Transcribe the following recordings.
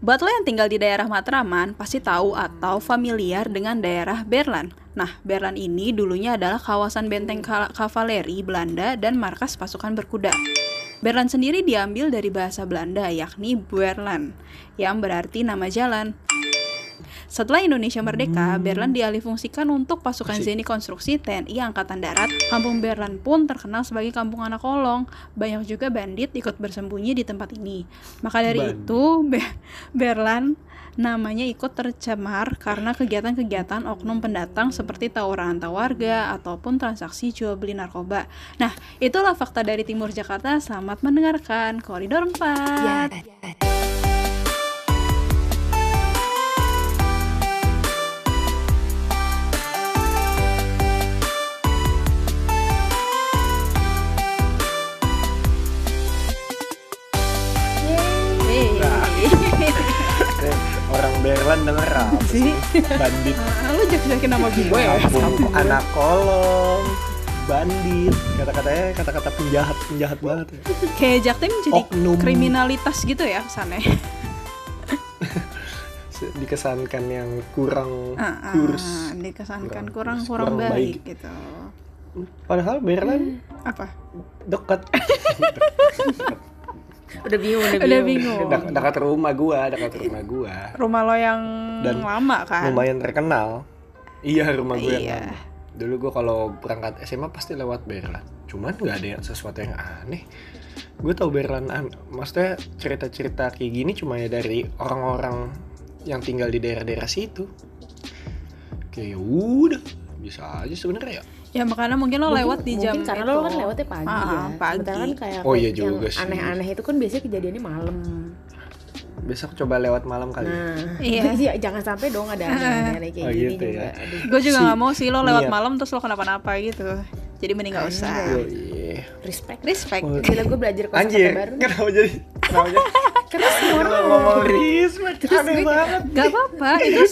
Buat lo yang tinggal di daerah Matraman, pasti tahu atau familiar dengan daerah Berlan. Nah, Berlan ini dulunya adalah kawasan benteng ka- kavaleri Belanda dan markas pasukan berkuda. Berlan sendiri diambil dari bahasa Belanda, yakni Buerlan, yang berarti nama jalan. Setelah Indonesia merdeka, Berlan dialihfungsikan untuk pasukan Asik. Zeni Konstruksi TNI Angkatan Darat. Kampung Berlan pun terkenal sebagai kampung anak kolong. Banyak juga bandit ikut bersembunyi di tempat ini. Maka dari Bandit. itu, Be- Berlan namanya ikut tercemar karena kegiatan-kegiatan oknum pendatang seperti tawuran antar warga ataupun transaksi jual beli narkoba. Nah, itulah fakta dari Timur Jakarta. Selamat mendengarkan Koridor 4. Eh, Berlan denger apa sih? Bandit. Ah, lu jak-jakin nama gue ya? Anak kolong. Bandit. Kata-katanya kata-kata penjahat, penjahat banget ya. Kayak Jaktim jadi Oknum. kriminalitas gitu ya kesannya. Dikesankan yang kurang Ah, ah, kurs. dikesankan Kurang- kurang kurang, kurang baik, baik. gitu. Padahal Berlan Apa? dekat Udah bingung, udah bingung. Udah bingung. Dek- dekat rumah gua, dekat rumah gua. Rumah lo yang Dan lama kan? Lumayan terkenal. Iya, rumah gua yang Iya. lama. Dulu gua kalau berangkat SMA pasti lewat Berlan. Cuman nggak ada yang sesuatu yang aneh. Gue tau Berlan an maksudnya cerita-cerita kayak gini cuma ya dari orang-orang yang tinggal di daerah-daerah situ. Kayak ya udah, bisa aja sebenarnya ya. Ya makanya mungkin lo Mungkin- lewat di jam mungkin karena itu. lo kan lewatnya pagi Ah, ya. pagi. Sementara kan kayak Oh iya yang juga sih. aneh-aneh itu kan biasanya kejadiannya malam. Besok coba lewat malam kali. ya. Nah, Iya. iya. jangan sampai dong ada aneh-aneh kayak Oh, gini gitu juga. ya. Aduh. Gue juga Si- nggak mau sih lo lewat niat. malam terus lo kenapa-napa gitu. Jadi mending gak usah. Yo, iya. Respect. Respect. Oh. Gila gue belajar kosakata Anjir, baru. kenapa jadi? Kenapa jadi? Terus ngomong respect, aneh banget. Gak apa-apa, itu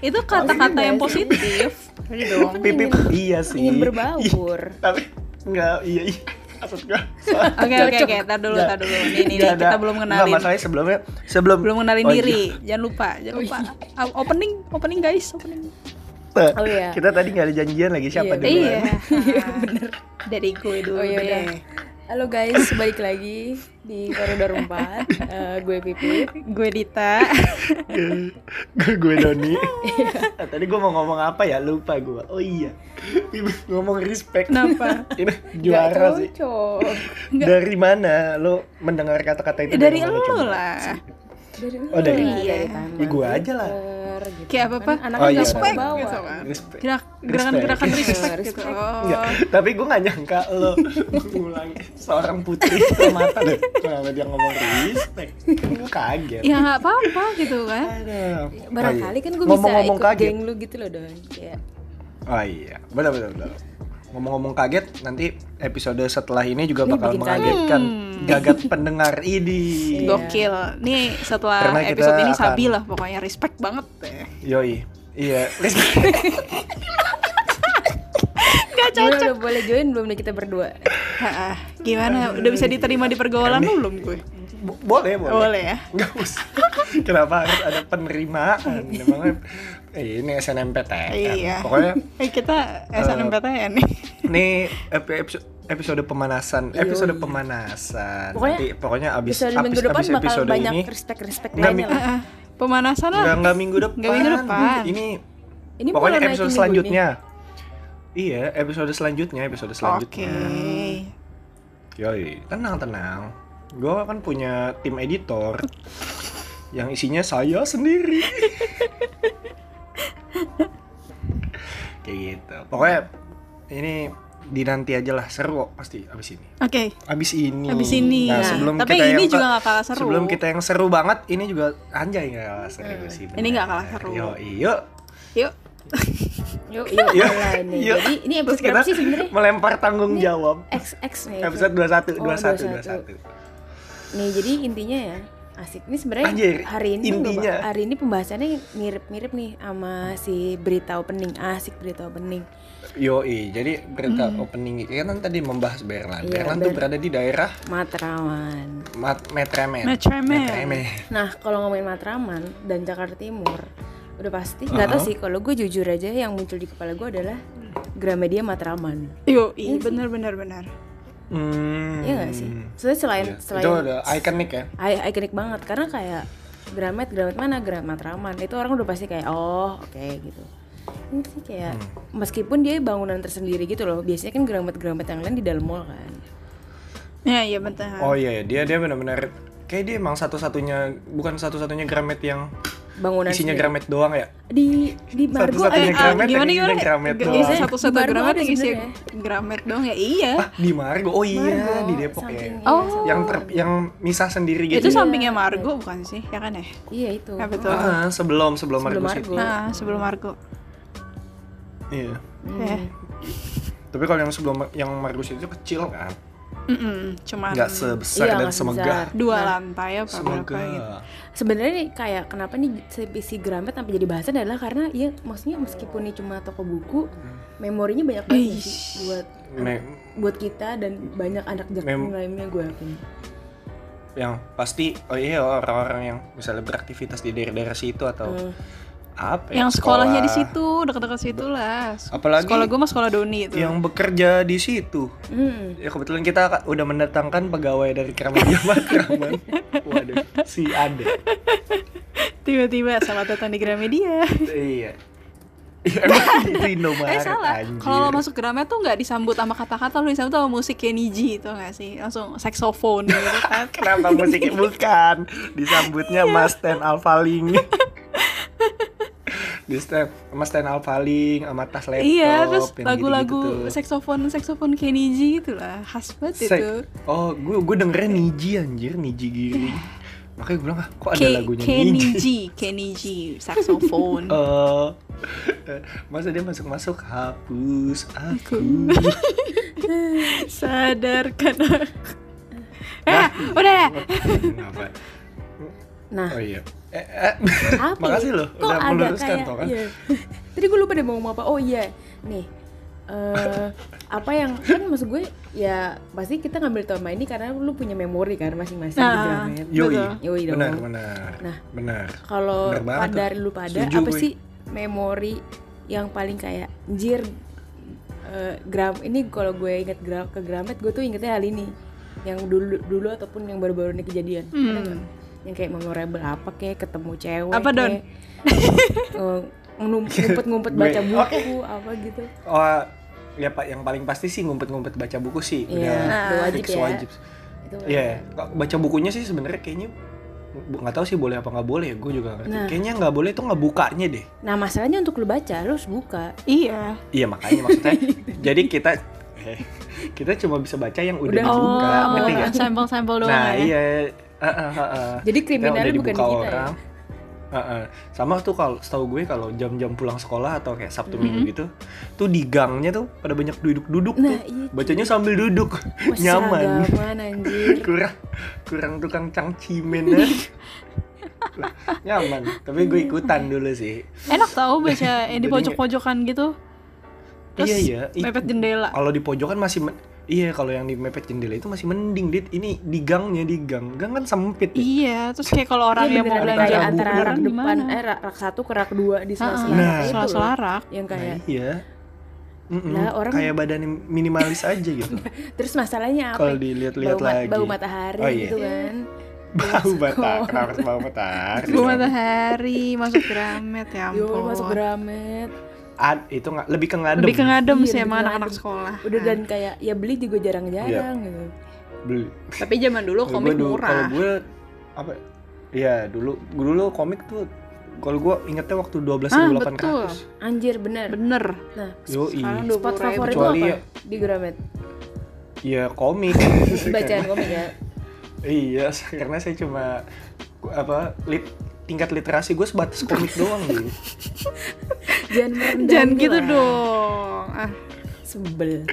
itu kata-kata yang positif. Dong. Pipip, iya sih. Ingin berbaur. Ih, Tapi enggak, iya, iya. Oke oke oke, tar dulu tar dulu. Nih nih, kita belum kenalin. masalahnya sebelumnya, sebelum Belum kenalin Oh, diri. Jangan lupa, jangan lupa. Ah, Opening, opening guys, opening. iya. Oh, iya. Kita tadi nggak ada janjian lagi siapa Iya, duluan. Iya. bener. Dari gue dulu Oh iya deh. Halo guys, balik lagi di koridor 4 Eh, Gue Pipip Gue Dita. gue gue Doni. Ah, tadi gue mau ngomong apa ya? Lupa gue. Oh iya. Ngomong respect. Kenapa? Ini Gak juara sih. cocok Dari mana lo mendengar kata-kata itu? Dari lu Coba? lah. Dari Oh, dari- Iya. Tama Ya, gua aja lah. Gitu. Kayak apa-apa? Kan anaknya Oh, iya, nggak respect bawa. gitu kan. Respect. Gerak, gerakan-gerakan Respect. respect, gitu. Respect. Oh. Enggak, tapi gue gak nyangka lo mengulangi seorang putri mata deh. Kenapa dia ngomong respect? Gue kaget. Ya nggak apa-apa gitu kan. Aduh. Barangkali Oh, iya. kan gue bisa Ngomong-ngomong ikut kaget. geng lu gitu loh Don Kayak Oh iya, benar benar benar. Ngomong-ngomong kaget, nanti episode setelah ini juga Ini bakal mengagetkan Hmm. gagat pendengar ini. Gokil. Nih setelah Karena episode ini akan- sabi lah pokoknya respect banget deh. Yoi. Iya, respect. Gak Gimana cocok. udah boleh join belum nih kita berdua? Gimana? Udah bisa diterima di pergaulan lu belum gue? Bo- boleh, boleh. Boleh ya. Nggak usah. Kenapa harus ada penerimaan? Memangnya ini SNMPTN. Iya. Pokoknya Eh kita SNMPTN nih. Nih epi- episode episode pemanasan, Yoi. episode pemanasan. Pokoknya Nanti pokoknya abis Episode abis, minggu depan abis bakal episode banyak ini respect-respect Nggak, lainnya lah Ah, ah. Pemanasan lah. nggak nggak minggu depan. Nggak minggu depan. Ini, Ini pokoknya episode selanjutnya. Iya, episode selanjutnya, episode Oke. selanjutnya. Yoi, tenang tenang. Gue kan punya tim editor yang isinya saya sendiri. Kayak gitu. Pokoknya ini dinanti aja lah seru kok pasti abis ini. Oke. Abis ini. Habis ini. Nah, Nah, sebelum tapi kita ini yang juga gak kalah seru. Sebelum kita yang seru banget, ini juga anjay nggak kalah seru sih. Ini nggak kalah seru. Yo, yuk. Yuk. Yuk, yuk, Yuk. mulai nih. Yuk. Jadi ini Terus episode kita berapa sih sebenarnya? melempar tanggung Ini jawab. XX nih. Episode 21, Oh, 21, 21. 21. Nih, jadi intinya ya, asik. Ini sebenarnya Anjir, hari ini intinya. Hari ini pembahasannya mirip-mirip nih sama si berita opening. Asik berita opening. Yoi, jadi berita opening kan tadi membahas Berlan. Iya, Berlan tuh Ber- berada di daerah Matraman. Mat Metremen. Metremen. Metremen. Nah, kalau ngomongin Matraman dan Jakarta Timur, udah pasti nggak tahu Uh-huh. sih kalau gue jujur aja yang muncul di kepala gue adalah Gramedia Matraman. Yo, iya bener bener bener. Hmm. Iya gak sih? Soalnya selain Iya. selain Itu udah ikonik ya. Ikonik banget karena kayak Gramet Gramet mana Gramet Matraman itu orang udah pasti kayak oh oke gitu. Ini sih kayak Hmm. meskipun dia bangunan tersendiri gitu loh. Biasanya kan Gramet Gramet yang lain di dalam mall kan. Ya iya betul. Oh iya, iya. dia dia benar-benar kayak dia emang satu-satunya bukan satu-satunya Gramet yang Bangunan isinya sendiri. Gramet doang ya. di di Margo Satu-satunya Eh, ah, Gramet gimana yang isinya gimana? Gramet doang. satu-satu Di Margo gramet yang isi sebenarnya. gramet dong ya iya. Ah, di Margo. Oh iya, Margo, di Depok ya. samping- Oh. iya, Yang ter- yang misah sendiri gitu. Itu ya? sampingnya Margo bukan sih? Ya kan ya? Iya itu. Ya betul. Ah, sebelum sebelum, Sebelum Margo Margo. City. Nah, sebelum Margo. Iya. Hmm. Eh. Tapi kalau yang sebelum yang Margo itu kecil kan. Mm-mm, cuman Nggak sebesar Iya, dan semegah. dua Nah, lantai apa berapa Semegah. gitu. Sebenarnya nih kayak kenapa nih si, si Gramet sampai jadi bahasan adalah karena ya maksudnya meskipun ini cuma toko buku, memorinya banyak banget Ih. sih buat Me- buat kita dan banyak anak Mem- jakung lainnya gue yakin. yang pasti oh iya orang-orang yang misalnya beraktivitas di daerah-daerah situ atau Hmm. Apa ya, Yang sekolahnya di sekolah, situ, dekat-dekat situ lah. Apalagi sekolah gue mah sekolah Doni itu. yang bekerja di situ Hmm. ya kebetulan kita udah mendatangkan pegawai dari Gramedia Matraman waduh si ada Tiba-tiba selamat datang di Gramedia. iya Iya, emang itu Eh salah. Kalau lo masuk Gramet tuh nggak disambut sama kata-kata, lo disambut sama musik G itu nggak sih? Langsung saxophone gitu kan. Kenapa musiknya bukan? Disambutnya Mas Ten Alfaling. Di stand, Mas Ten Alfaling sama tas laptop. iya, terus lagu-lagu gitu-gitu tuh. saxophone saxophone Kenny G itu lah, khas banget Se- itu. Oh, gue gue dengerin Niji anjir, Niji Giring. Makanya gue bilang, ah, kok ada Ke- lagunya Kenny Niji? G, Kenny G, saxophone. Oh, masa dia masuk-masuk hapus aku. Sadarkan aku. Eh, udah. Kenapa? Nah, Oh iya. Eh, eh. apa Makasih ya? loh, Kok udah ada meluruskan kayak, toh kan. iya. Tadi gue lupa deh mau ngomong apa. Oh iya, nih. eh apa yang kan maksud gue ya pasti kita ngambil tema ini karena lu punya memori kan masing-masing Nah. Gramet. Yoi, Betul. Yoi dong. benar, benar, Nah. benar. Kalau pada lu pada Setuju apa gue. sih memori yang paling kayak anjir eh, gram ini kalau gue inget gram ke Gramet gue tuh ingetnya hal ini yang dulu dulu ataupun yang baru-baru ini kejadian Ada nggak? Yang kayak memorable apa kayak ketemu cewek Apa, Don? kayak, ngum- ngumpet-ngumpet baca buku oke. apa gitu Oh, ya pak yang paling pasti sih ngumpet-ngumpet baca buku sih Iya, udah udah wajib fix ya. wajib. itu Iya, baca bukunya sih sebenarnya kayaknya nggak tahu sih boleh apa nggak boleh ya gue juga ngerti. Nah. Kayaknya nggak boleh tuh nggak bukanya deh. nah masalahnya untuk lu baca lu harus buka Iya. Iya makanya maksudnya. jadi kita eh, kita cuma bisa baca yang udah, Udah dibuka, Oh, ngerti sampel-sampel doang Nah ya. iya, jadi kriminalnya bukan di kita ya. Ah, ah. Sama tuh kalau setahu gue kalau jam-jam pulang sekolah atau kayak Sabtu Minggu gitu, tuh di gangnya tuh pada banyak duduk-duduk Nah, tuh. iya, Bacanya sambil duduk, Wah, nyaman. seragaman, anjir kurang kurang tukang cangcimen ya. Lah, nyaman tapi gue ikutan dulu sih Enak tau baca yang di pojok-pojokan gitu. Terus iya iya mepet jendela. kalau di pojokan masih men- iya kalau yang di mepet jendela itu masih mending dit. Ini di gangnya di gang. Gang kan sempit ya. Iya, terus kayak kalau orang Iya yang mau belanja kayak buku antara rak depan gimana? eh rak, rak satu ke rak dua di sela-sela Nah. rak itu sela-sela yang kayak Nah, iya. Mm-mm, Lah, orang- kayak badan minimalis aja gitu. Terus masalahnya apa? Kalau dilihat-lihat bau, lagi. bau matahari Oh, iya. gitu kan. Bau matahari kenapa bau matahari. Gua matahari masuk Gramet ya Yo ampun. masuk Gramet Ad, itu nggak lebih ke ngadem Lebih ke ngadem Iya, sih emang anak-anak sekolah. udah Nah. dan kayak ya beli juga jarang-jarang gitu Beli. Tapi zaman dulu komik gua dulu- murah. Kalau gue apa? Iya dulu dulu komik tuh kalau gue ingetnya waktu dua belas Ah, ribu betul. anjir bener Bener. nah Yoi. Sekarang spot 20.000. favorit Kecuali apa ya- di Gramet Iya komik. bacaan komik ya iya karena saya cuma apa lit tingkat literasi gue sebatas komik doang dulu. jangan merendah Jangan gitu lah. dong. Ah, sebel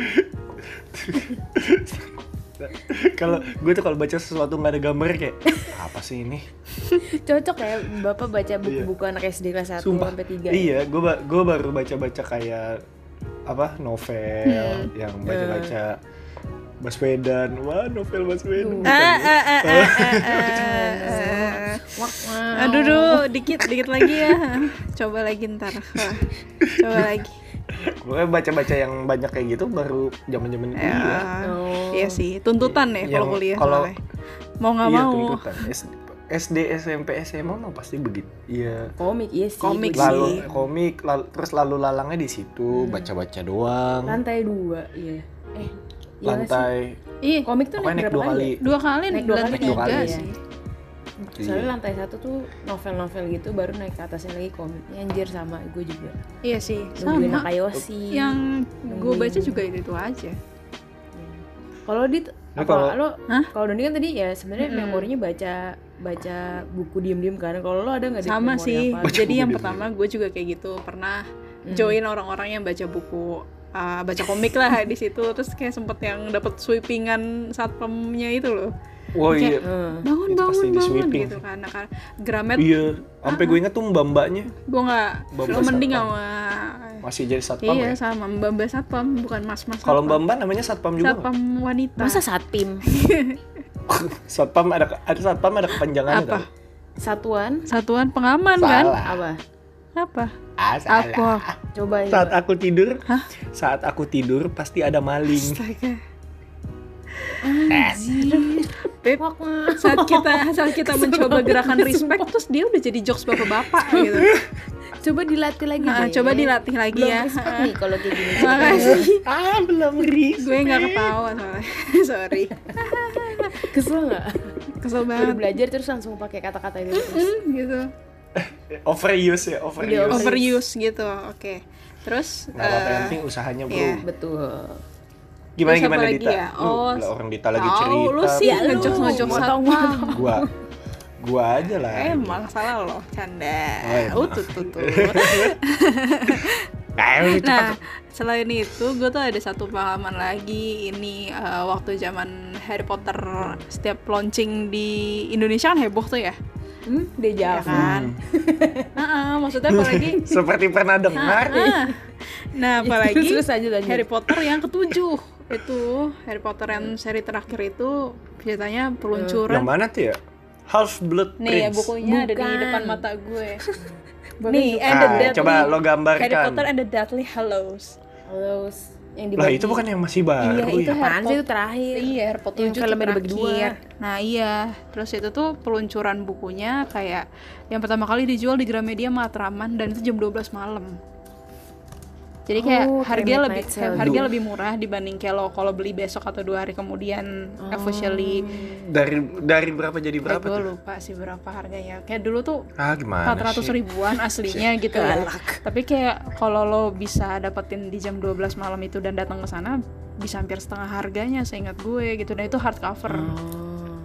kalau gue tuh kalau baca sesuatu nggak ada gambar kayak apa sih ini Cocok ya Bapak baca buku-buku anak SD kelas 1 Iya. Sumpah. sampai 3. Iya, gue gue baru baca-baca kayak apa novel Hmm. yang baca-baca Baswedan. Wah, novel Baswedan. Ah, ya? ah, ah, ah, ah, ah. Aduh, duh, dikit, dikit lagi ya. Coba lagi ntar. Wah, Coba lagi. Gue baca-baca yang banyak kayak gitu baru zaman-zaman Ya, kuliah. Oh. Iya sih, tuntutan ya kalau kuliah. kalau- mau nggak Iya, mau. tuntutan. SD, SMP, SMA mah pasti begitu. Iya. Komik, iya sih. Komik. Lalu sih. komik, lalu, terus lalu lalangnya di Hmm. situ, baca-baca doang. Lantai dua, iya. Eh? Lantai Ih, Komik tuh naik naik berapa dua kali? kali. dua kali Naik dua kali, tiga dua kali. sih. Soalnya Iya. lantai satu tuh novel-novel gitu baru naik ke atasnya lagi komiknya anjir sama gue juga. Iya sih, Nungguin sama. Nakayoshi. Yang gue baca juga itu itu aja. Kalau di Nah, kalau- lo kalau Doni kan tadi ya sebenarnya Mm-mm. memorinya baca baca buku diem-diem kan. Kalau lo ada nggak Sama sih. apa? Jadi yang pertama gue juga kayak gitu pernah Hmm. join orang-orang yang baca buku uh, baca komik lah di situ terus kayak sempet yang dapat sweepingan satpamnya itu loh Wow Kayak- iya. Eh, bangun Itu pasti bangun bangun sweeping gitu kan nah, kan Gramet Iya, sampai gue inget tuh mbak-mbaknya gue nggak lo mending sama masih jadi satpam iya ya. sama mbak mbak satpam bukan mas mas Kalau mbak-mbak namanya satpam juga. satpam wanita masa satpim Satpam ada ada satpam ada kepanjangannya Apa? tau? satuan satuan pengaman kan Salah. apa? Apa Ah, salah. apa Coba ya. Saat aku tidur, Hah? saat aku tidur pasti ada maling. Astaga. Anjir. Beb, saat kita saat kita mencoba gerakan respect terus dia udah jadi jokes bapak-bapak gitu. Coba dilatih lagi Nah, deh. coba dilatih lagi Belum ya. respect nih kalau kayak gini. Makasih. ah, belum ris. Gue nggak ketawa soalnya. Sorry. Kesel nggak? Kesel Baru banget. belajar terus langsung pakai kata-kata itu terus. Gitu. Overuse ya, overuse. Udah Overuse gitu. Oke. Terus Nggak apa-apa, yang eh, penting usahanya bro. iya. Betul. Gimana Terus apa gimana lagi Dita? ya? Lu, Oh, lah, orang Dita lagi tahu, cerita. lu sih Ya, lu, ngejokes motong satpam. Gua gua aja lah. Emang salah loh, canda. Oh, iya, Uh, maaf. tuh, tuh, tuh. Nah, lu selain itu, gue tuh ada satu pengalaman lagi. Ini eh, waktu zaman Harry Potter setiap launching di Indonesia kan heboh tuh ya, Hmm, dia ya jawab. kan? Nah, maksudnya apalagi? Seperti pernah dengar nih. Ah. Nah, apalagi Terus lanjut, lanjut. Harry Potter yang ketujuh itu Harry Potter yang seri terakhir itu ceritanya Yang peluncuran. mana tuh ya? Half Blood Nih ya Prince. bukunya ada di Bukan. depan mata gue. Nih, and the Ah, Deathly coba lo gambarkan. Harry Potter and the Deathly Hallows. Halo, yang Lah dibagi. itu bukan yang masih baru Iya, itu ya? Apaan Harry sih itu terakhir? Iya, Harry Potter Yang dibagi dua. terakhir. Nah iya, terus itu tuh peluncuran bukunya kayak yang pertama kali dijual di Gramedia Matraman dan itu jam 12 malam. Jadi kayak Oh, kayak harga lebih sale. harga Duh. lebih murah dibanding kalau kalau beli besok atau dua hari kemudian Oh. officially. Dari dari berapa jadi berapa gue tuh? lupa sih berapa harganya. Kayak dulu tuh Ah gimana 400 sih? ribuan aslinya gitu ya. Tapi kayak kalau lo bisa dapetin di jam 12 malam itu dan datang ke sana bisa hampir setengah harganya seingat gue gitu. Dan itu hardcover. Oh.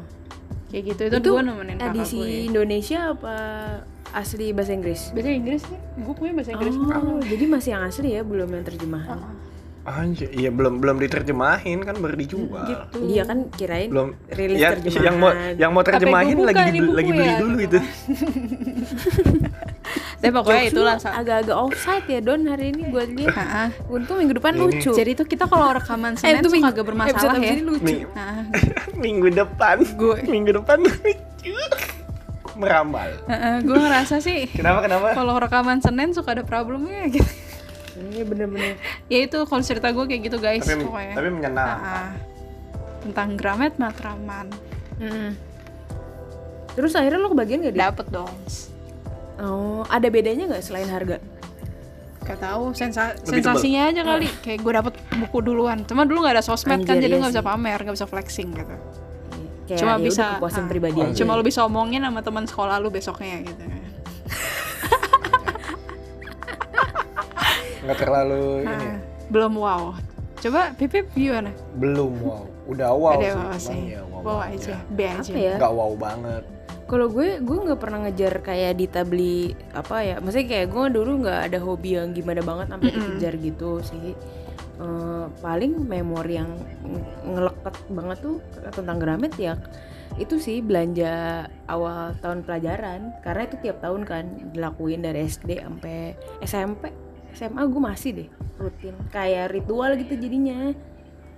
Kayak gitu itu, Itu gue nemenin kakak edisi gue. Indonesia apa asli bahasa Inggris? Bahasa Inggris sih, gue punya bahasa Inggris. Oh, jadi masih yang asli ya, belum yang terjemahan. Anjir, iya belum belum diterjemahin kan baru dijual. Gitu. Iya kan kirain Belum rilis ya, terjemahan. yang mau yang mau terjemahin lagi buku lagi beli ya, dulu gitu itu. Tapi pokoknya itulah agak-agak offside ya Don hari ini gue lihat. Untung minggu depan Ini. lucu. jadi tuh kita kalau rekaman eh Senin itu suka minggu agak bermasalah ya. lucu. Ming- Nah, minggu depan. Gue. Minggu depan lucu. Meramal. gue ngerasa sih Kenapa kenapa? kalau rekaman Senin suka ada problemnya gitu. Ini bener-bener. ya itu kalau cerita gue kayak gitu guys Tapi pokoknya. tapi menyenangkan. Ah, tentang Gramet Matraman Mm-mm. Terus akhirnya lo kebagian gak dia? dapet dong. Oh, ada bedanya nggak selain harga? Gak tahu sensa Lebih sensasinya aja kali kayak gue dapet buku duluan cuma dulu nggak ada sosmed kan Anjir, jadi iya nggak bisa pamer nggak bisa flexing gitu Kayak cuma ya bisa kepuasan ah, pribadi aja. cuma lo bisa omongin sama teman sekolah lu besoknya gitu Nggak terlalu ini. Ah, ya. belum wow coba pipip gimana Belum wow. Udah wow ada sih. wow sih ya wow, wow aja B aja Apa ya? Nggak wow banget. Kalau gue, gue nggak pernah ngejar kayak Dita beli apa ya. Maksudnya kayak gue dulu nggak ada hobi yang gimana banget sampai dikejar gitu sih. Eh, paling memori yang ng- ngeleket banget tuh tentang Gramet ya itu sih belanja awal tahun pelajaran. Karena itu tiap tahun kan dilakuin dari SD sampai SMP SMA gue masih deh rutin. Kayak ritual gitu jadinya.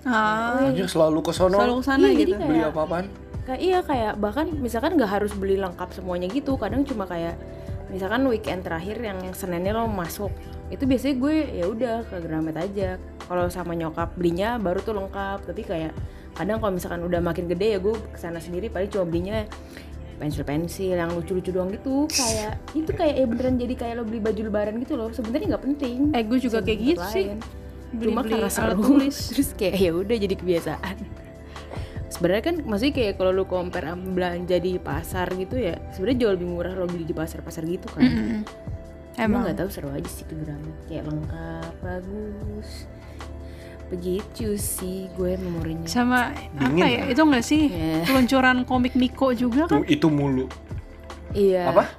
Ah, Anjir selalu ke sono. Selalu ke sana Iya, jadi gitu. kayak- beli apa-apaan? kayak iya kayak bahkan misalkan nggak harus beli lengkap semuanya gitu kadang cuma kayak misalkan weekend terakhir yang seninnya lo masuk itu biasanya gue ya udah ke Gramet aja kalau sama nyokap belinya baru tuh lengkap tapi kayak kadang kalau misalkan udah makin gede ya gue ke sana sendiri paling cuma belinya pensil pensil yang lucu-lucu doang gitu kayak itu kayak ya beneran jadi kayak lo beli baju lebaran gitu loh sebenarnya nggak penting Eh, gue juga kayak gitu sih. lain. Beli- cuma beli karena seru tulis. terus kayak ya udah jadi kebiasaan sebenarnya kan maksudnya kayak kalau lu compare belanja di pasar gitu ya sebenarnya jauh lebih murah lo beli di pasar-pasar gitu kan Mm-mm. emang Emang. nggak tahu seru aja sih tuh drama kayak lengkap bagus begitu sih gue memorinya Sama Dingin apa ya? ya? Itu enggak sih? Ya. Peluncuran komik Miko juga kan? itu mulu. iya Apa?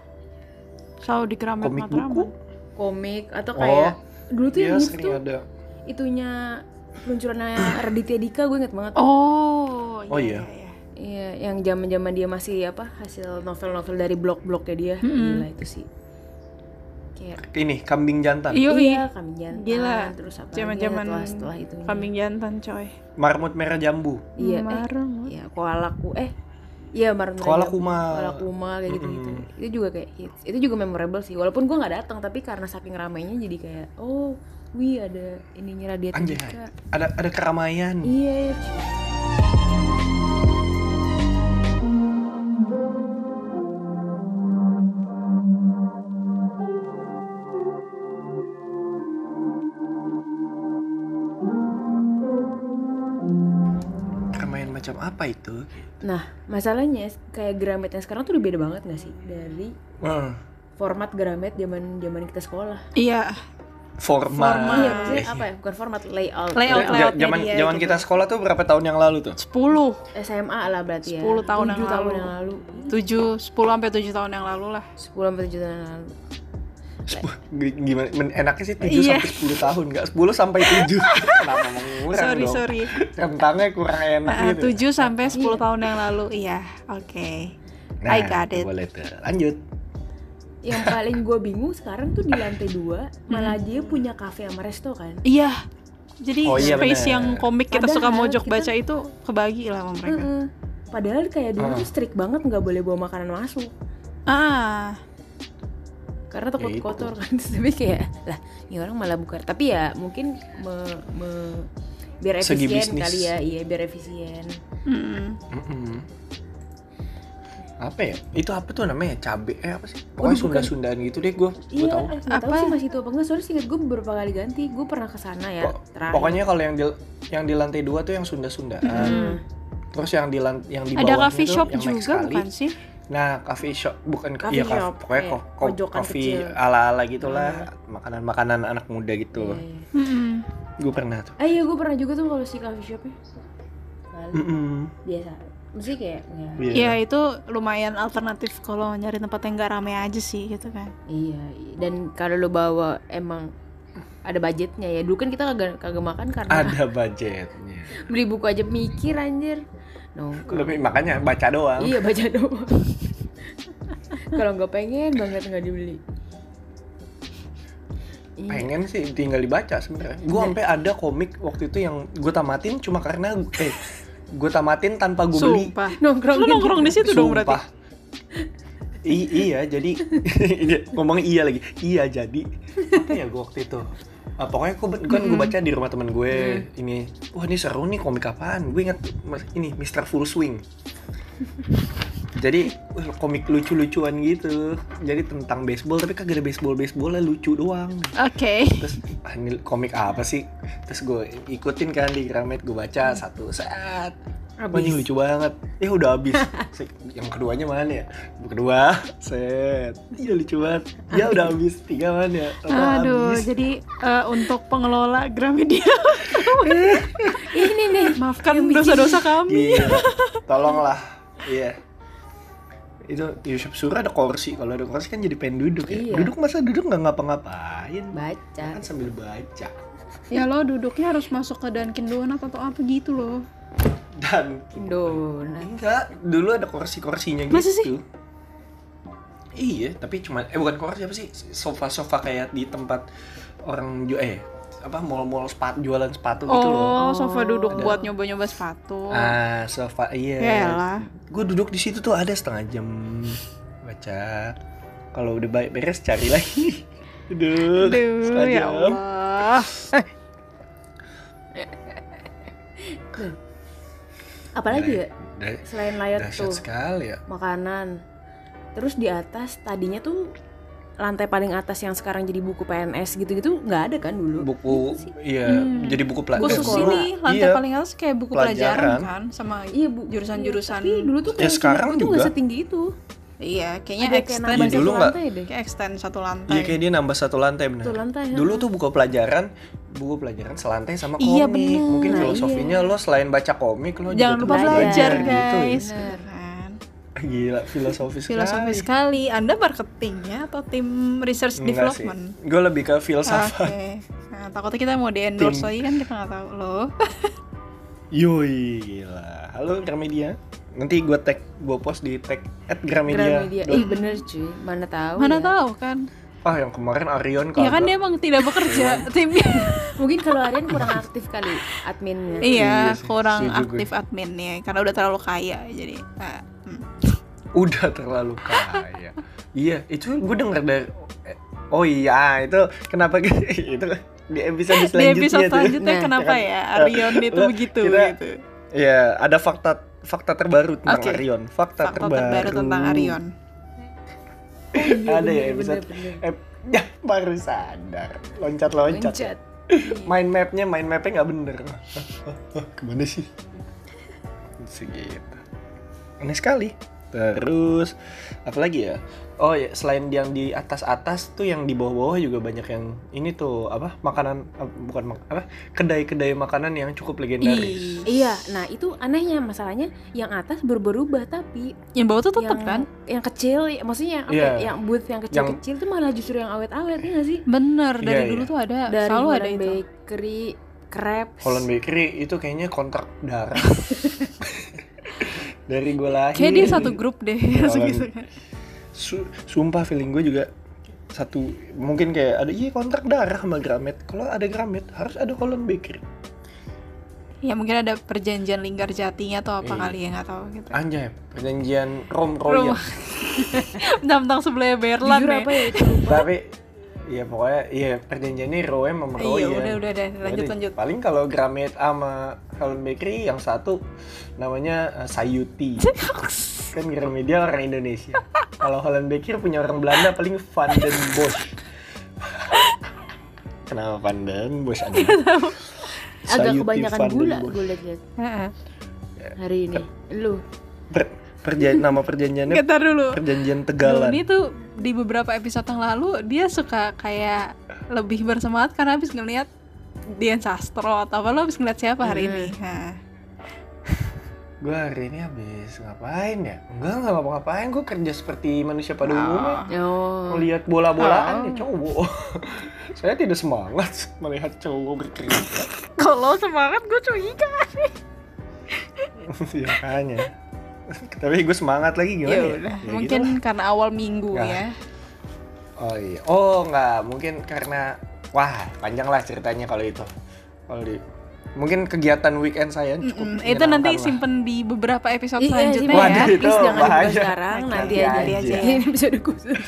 Selalu di Keramat Komik Matraman. buku? komik atau Oh, kayak dulu tuh yang hits sering tuh ada. itunya peluncurannya Raditya Dika gue inget banget Oh, Oh, iya. iya. Iya, yang zaman-zaman dia masih apa hasil novel-novel dari blog-blognya dia, Mm-mm. gila itu sih. Kayak Ini kambing jantan. Iya, iya, kami jantan, Gila. terus apa Zaman-zaman lagi ya, setelah setelah itu. Kambing jantan, coy. Marmut merah jambu. Iya, eh, Marmut. iya, koalaku eh iya marun Koala kuma. koala kuma kayak gitu gitu. Mm-mm. Itu juga kayak hits. Itu juga memorable sih. Walaupun gua nggak datang, tapi karena saking ramainya jadi kayak oh, wih ada ininya Raditya Anjay. Ada ada keramaian. Iya, Keramaian apa itu? Nah, masalahnya kayak Gramet yang sekarang tuh udah beda banget gak sih dari Hmm, format Gramet zaman zaman kita sekolah. Iya, format. Iya, maksudnya apa ya? Bukan format layout. Layout, layoutnya Zaman dia zaman gitu. kita sekolah tuh berapa tahun yang lalu tuh? 10, SMA lah berarti ya. 10 tahun yang 7 tahun lalu. yang lalu. 7, 10 sampai 7 tahun yang lalu lah. 10 sampai 7 tahun yang lalu. Gimana? Men- Enaknya sih 7 Iya. sampai 10 tahun, nggak 10 sampai 7. Kenapa mengurang sorry, dong? sorry. Rentangnya kurang enak Nah, gitu. 7 sampai 10 tahun yang lalu. Iya, oke. Nah, I got it. Boleh tuh. Lanjut. Yang paling gue bingung sekarang tuh di lantai 2 malah dia punya cafe sama resto kan. Iya. Jadi Oh, iya, space bener. yang komik kita suka Padahal mojok kita- baca itu kebagi lah sama mereka. Heeh. Padahal kayak dulu Ah. tuh strict banget nggak boleh bawa makanan masuk Ah, karena takut Ya kotor kan. Tapi kayak lah, ini orang malah buka. Tapi ya mungkin me- me- biar efisien kali ya, iya biar efisien. Mm-mm. Apa ya? Itu apa tuh namanya? Cabe eh apa sih? Pokoknya bukan. Sunda-Sundaan gitu deh gue. Gue Iya, tahu. nggak tahu Apa? sih masih itu apa enggak. Soalnya singkat gue beberapa kali ganti. Gue pernah ke sana ya. Terakhir. Pokoknya kalau yang di yang di lantai dua tuh yang Sunda-Sundaan. Hmm. Terus yang di yang di ada bawahnya coffee shop juga bukan sih? Nah, coffee shop bukan Coffee iya, kaf- shop, pokoknya kayak ko- ko- pojokan coffee kecil. ala-ala gitulah, makanan-makanan anak muda gitu. iya. Mm-mm. Gue pernah tuh. Eh iya gue pernah juga tuh kalau si coffee shopnya. Lalu Mm-mm. biasa. Mesti kayak ya, Iya. Ya itu lumayan alternatif kalau nyari tempat yang gak rame aja sih gitu kan. iya. iya. Dan kalau lo bawa emang ada budgetnya ya. Dulu kan kita kagak kagak makan karena Ada budgetnya. beli buku aja mikir anjir. Nongkrong. Lebih makanya baca doang. Iya baca doang. kalau nggak pengen banget nggak dibeli. Iya. Pengen sih tinggal dibaca sebenarnya. Gue sampai ada komik waktu itu yang gue tamatin cuma karena eh gue tamatin tanpa gue beli. Sumpah. Nongkrong Lu nongkrong di situ dong berarti. Sumpah. I- iya jadi ngomongnya iya lagi iya jadi apa ya gue waktu itu Ah, pokoknya gue kan gue baca di rumah temen gue ini wah ini seru nih komik apaan. Gue ingat mas- ini Mr. Full Swing. Jadi komik lucu-lucuan gitu. Jadi tentang baseball tapi kagak ada baseball baseballnya lucu doang. Oke. terus ah, ini komik apa sih? Terus gue ikutin kan di Gramet gue baca satu saat Habis. Wah, ini lucu banget ya udah habis yang keduanya mana ya kedua set iya lucu banget ya udah habis tiga mana ya Udah Aduh, habis. jadi eh, untuk pengelola Gramedia Ini nih. maafkan dosa-dosa kami. Iya, tolonglah iya itu Yusuf Sura ada kursi kalau ada kursi kan jadi pengen duduk ya Iya. duduk masa duduk nggak ngapa-ngapain Baca. kan sambil baca Ya lo duduknya harus masuk ke Dunkin Donut atau apa gitu loh. Dan Donat. enggak dulu ada kursi-kursinya gitu. Masa sih? Iya, tapi cuma eh bukan kursi apa sih? Sofa-sofa kayak di tempat orang ju eh apa mall-mall sepatu jualan sepatu gitu loh. Oh, sofa duduk Ada. buat nyoba-nyoba sepatu. Ah, sofa iya. Yaelah. Gue duduk di situ tuh ada setengah jam baca. Kalau udah baik beres cari lagi. Duduk. Aduh, setengah ya jam. Allah. Apalagi ya? Dah- Selain layar tuh sekali ya. makanan. Terus di atas tadinya tuh lantai paling atas yang sekarang jadi buku PNS gitu-gitu nggak ada kan dulu? Buku iya, Hmm. jadi buku pelajaran. Khusus sekolah. ini lantai Iya. paling atas kayak buku pelajaran, Pelajaran. kan sama Iya bu. jurusan-jurusan. Tapi dulu tuh Ya, sekarang juga. setinggi itu. Iya, kayaknya Ada kayak extend nambah Iya, satu dulu nggak- lantai deh. kayak extend satu lantai. Iya kayak dia nambah satu lantai benar. Satu lantai. Dulu tuh buku pelajaran, buku pelajaran selantai sama komik. Iya, bener. Mungkin Nah, filosofinya lo selain baca komik lo Jangan juga lupa terus belajar, gitu ya. guys. Bener. Kan. Gila, filosofis Filosofi sekali. sekali. Anda marketing ya atau tim research Enggak development? Gue lebih ke Oke. filsafat. Nah, takutnya kita mau di endorse Tim. lagi kan kita nggak tahu loh. Yoi, gila. Halo Gramedia. Nanti gue tag, gue post di tag at Gramedia. Gramedia. Ih bener cuy. Mana tahu. Mana ya. tahu kan? Ah yang kemarin Arion Ya kan kagak. dia emang tidak bekerja timnya. Mungkin kalau Aryan kurang aktif kali adminnya. iya, Iya sih, kurang gue. aktif adminnya karena udah terlalu kaya jadi. nah, hmm. Udah terlalu kaya. iya, itu gue denger dari Oh iya, itu kenapa gitu? itu di episode Di selanjutnya episode tuh. selanjutnya Nah, kenapa kan, ya Arion itu begitu kita- gitu. Ya, ada fakta fakta terbaru tentang Oke. Arion. Fakta, Fakta terbaru tentang Arion. Iya, ada ya bener, episode. bener, Eh, ya baru sadar. Loncat-loncat. Loncat. Mind mapnya, mind mapnya nggak bener. Ke mana sih? Segitu. Aneh sekali. Terus apa lagi ya? Oh ya, selain yang di atas-atas tuh yang di bawah-bawah juga banyak yang ini tuh apa? Makanan eh, bukan mak- apa? Kedai-kedai makanan yang cukup legendaris. Iya, nah itu anehnya masalahnya yang atas berubah-ubah tapi yang bawah tuh tetap yang kan? yang kecil, ya, maksudnya yang apa? Ya, Yang booth yang kecil-kecil tuh malah justru yang awet-awet ya sih? Bener, dari Iya, dulu iya. tuh ada, Dari selalu ada itu. Bakery, crepes. Holland Bakery itu kayaknya kontrak darah. Dari gue lahir. Kayak dia satu grup deh, Holland. segitu kan. Su- sumpah feeling gue juga satu mungkin kayak ada iya kontrak darah sama Gramet kalau ada Gramet harus ada Holland Bakery Ya mungkin ada perjanjian lingkar jatinya atau apa Iya. kali ya nggak tahu gitu. anjay perjanjian Rom Royal Rumah. Bentang sebelah Berlan Jujur ya. apa ya tapi iya pokoknya iya perjanjiannya Roem sama Iya Royal udah udah deh lanjut Jadi, lanjut. paling kalau Gramet sama Holland Bakery yang satu namanya eh, Sayuti. Kan Gramedia orang Indonesia. Kalau Holland Bakery punya orang Belanda paling Van den Bosch. Kenapa Van den Bosch ada? Agak Sayuti kebanyakan Van den gula Bosch. gue Heeh. hari ini. Lu. Per- perjan nama perjanjiannya dulu. perjanjian Dulu Tegalan. Dia tuh di beberapa episode yang lalu dia suka kayak lebih bersemangat karena habis ngeliat Dian Sastro atau apa lo habis ngeliat siapa hari Hmm. ini? Nah, gue hari ini habis ngapain ya enggak nggak ngapa-ngapain gue kerja seperti manusia pada umumnya oh melihat bola-bolaan Oh. ya cowok saya tidak semangat melihat cowok berkerja kalau semangat gue curiga. ya makanya tapi gue semangat lagi gimana Ya ya, udah, Ya mungkin gitu karena awal minggu Nah. ya. oh iya oh nggak mungkin karena wah panjang lah ceritanya kalau itu kalau di mungkin kegiatan weekend saya cukup Mm-mm, Itu nanti lah. simpen di beberapa episode Iya, selanjutnya ya. Waduh, itu Please jangan bahaya. dibahas sekarang, nanti Nanti aja. aja. aja. Ini episode khusus.